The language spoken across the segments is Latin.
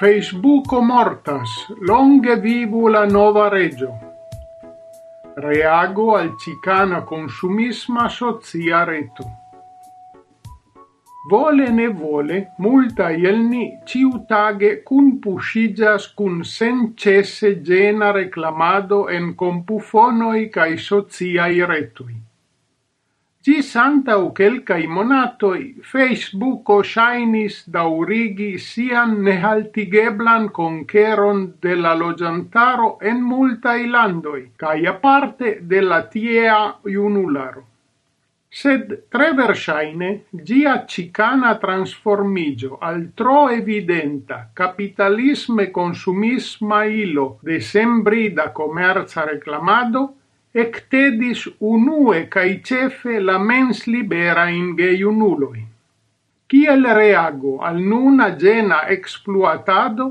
Facebook mortas, longe vivu la nova regio. Reago al cicana consumisma socia reto. Vole ne vole, multa ielni ciutage cun pusigas cun sencesse gena reclamado en compufonoi cae sociai retui. Gis antau quelcai monatoi Facebooko shainis daurigi sian nehaltigeblan conqueron de la logiantaro en multa landoi, cae aparte de la tiea iunularo. Sed tre versaine gia cicana transformigio al tro evidenta capitalisme consumisma ilo de sembrida commerza reclamado ectedis unue cae cefe la mens libera in geiunuloi. Ciel reago al nuna gena exploatado,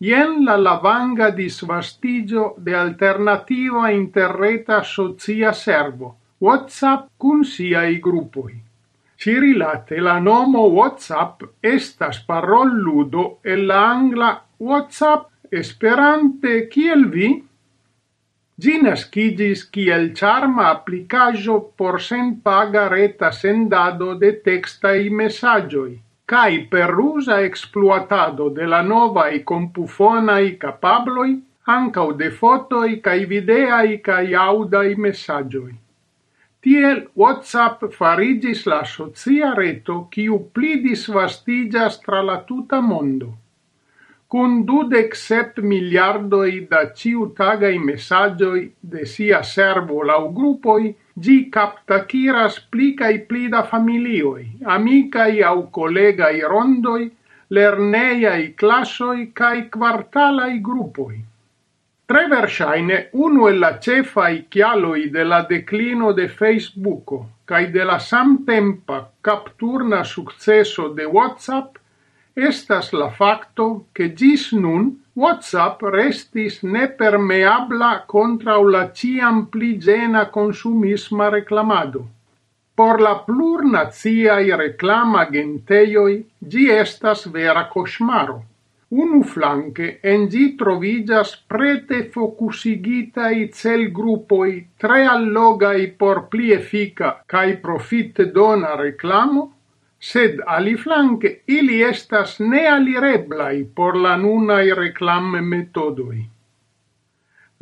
jen la lavanga disvastigio de alternativa interreta socia servo, WhatsApp cun siai gruppoi. Si rilate la nomo WhatsApp estas parol ludo e la angla WhatsApp esperante kiel vi? Gi nascigis kiel charma applicajo por sen paga reta sendado de tekstaj messagioi. cae per uza exploatado de la novaj kompufonaj capabloi, ancau de fotoi cae videaj cae aŭdaj messagioi. Tiel WhatsApp farigis la socia reto quiu plidis disvastiĝas tra la tuta mondo cun dudec sep miliardoi da ciutagai messagioi de sia servo lau gruppoi, gi captaciras pli cae pli familioi, amicai au collegai rondoi, lerneiai classoi cae quartalai gruppoi. Tre versaine uno e la cefai chialoi della declino de Facebooko cae della samtempa capturna successo de Whatsapp estas la facto che gis nun WhatsApp restis nepermeabla contra la ciam pli gena consumisma reclamado. Por la plurnaziai reclama genteioi gi estas vera cosmaro. Unu flanque en gi trovigas prete focusigitai cel gruppoi tre allogai por pli effica cae profit dona reclamo, sed aliflanque ili estas nealireblai por la nunai reclame metodoi.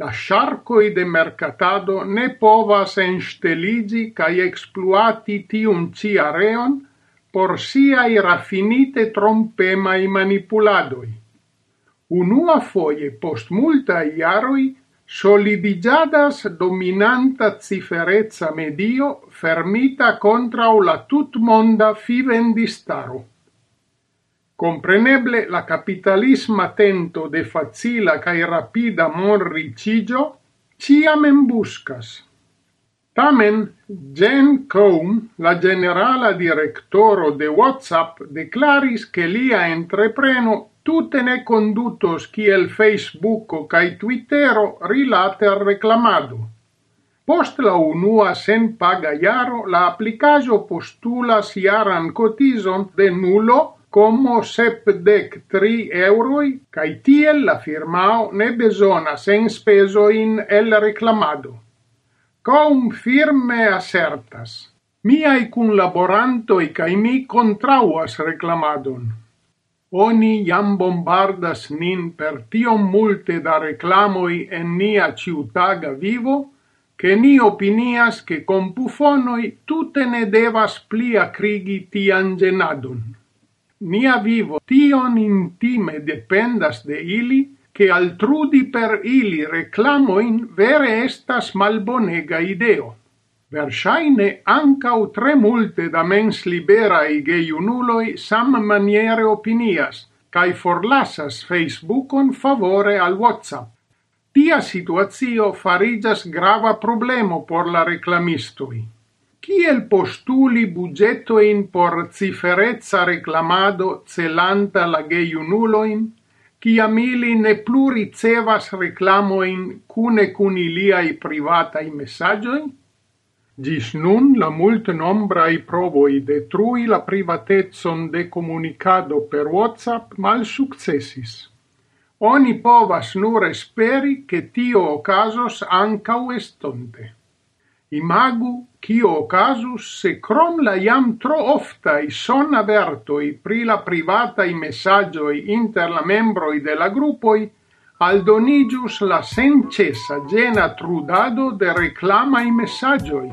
La sharcoi de mercatado ne povas ensteligi kaj ekspluati tiun ci areon por siai raffinite trompemai manipuladoi. Unua foie post multa iaroi solidigiadas dominanta ciferezza medio fermita contra la tutmonda fivendistaro. Compreneble la capitalisma tento de facila cae rapida monricigio ciam embuscas. Tamen, Jen Cohn, la generala directoro de WhatsApp, declaris che lia entrepreno tute ne condutos kiel Facebooko kaj Twittero rilate al reclamado. Post la unua sen paga jaro, la aplicajo postulas jaran cotizon de nulo como sepdec tri euroi, cae tiel la firmao ne besona sen speso in el reclamado. Com firme assertas. miai cun laborantoi cae mi contrauas reclamadon. Oni jam bombardas nin per tiom multe da reclamoi en nia ciutaga vivo, che ni opinias che con pufonoi tutte ne devas pli acrigi tian genadun. Nia vivo tion intime dependas de ili, che altrudi per ili reclamoin vere estas malbonega ideo versaine ancau tre multe da mens liberae geiunuloi sam maniere opinias, cae forlassas Facebookon favore al WhatsApp. Tia situazio farigas grava problemo por la reclamistui. Ciel postuli bugetoin por ciferezza reclamado celanta la geiunuloin, chi amili ne plu ricevas reclamoin cune cun iliai privatai messagioi? Ĝis nun la multenombraj provoj detrui la privatecon de komunikado per WhatsApp malsukcesis. Oni povas nur esperi che tio okazos ankaŭ estonte. Imagu kio okazus se krom la jam tro oftaj sonavertoj pri la privataj mesaĝoj inter la membroj de la grupoj aldonigius la sencesa gena trudado de reclama i messaggio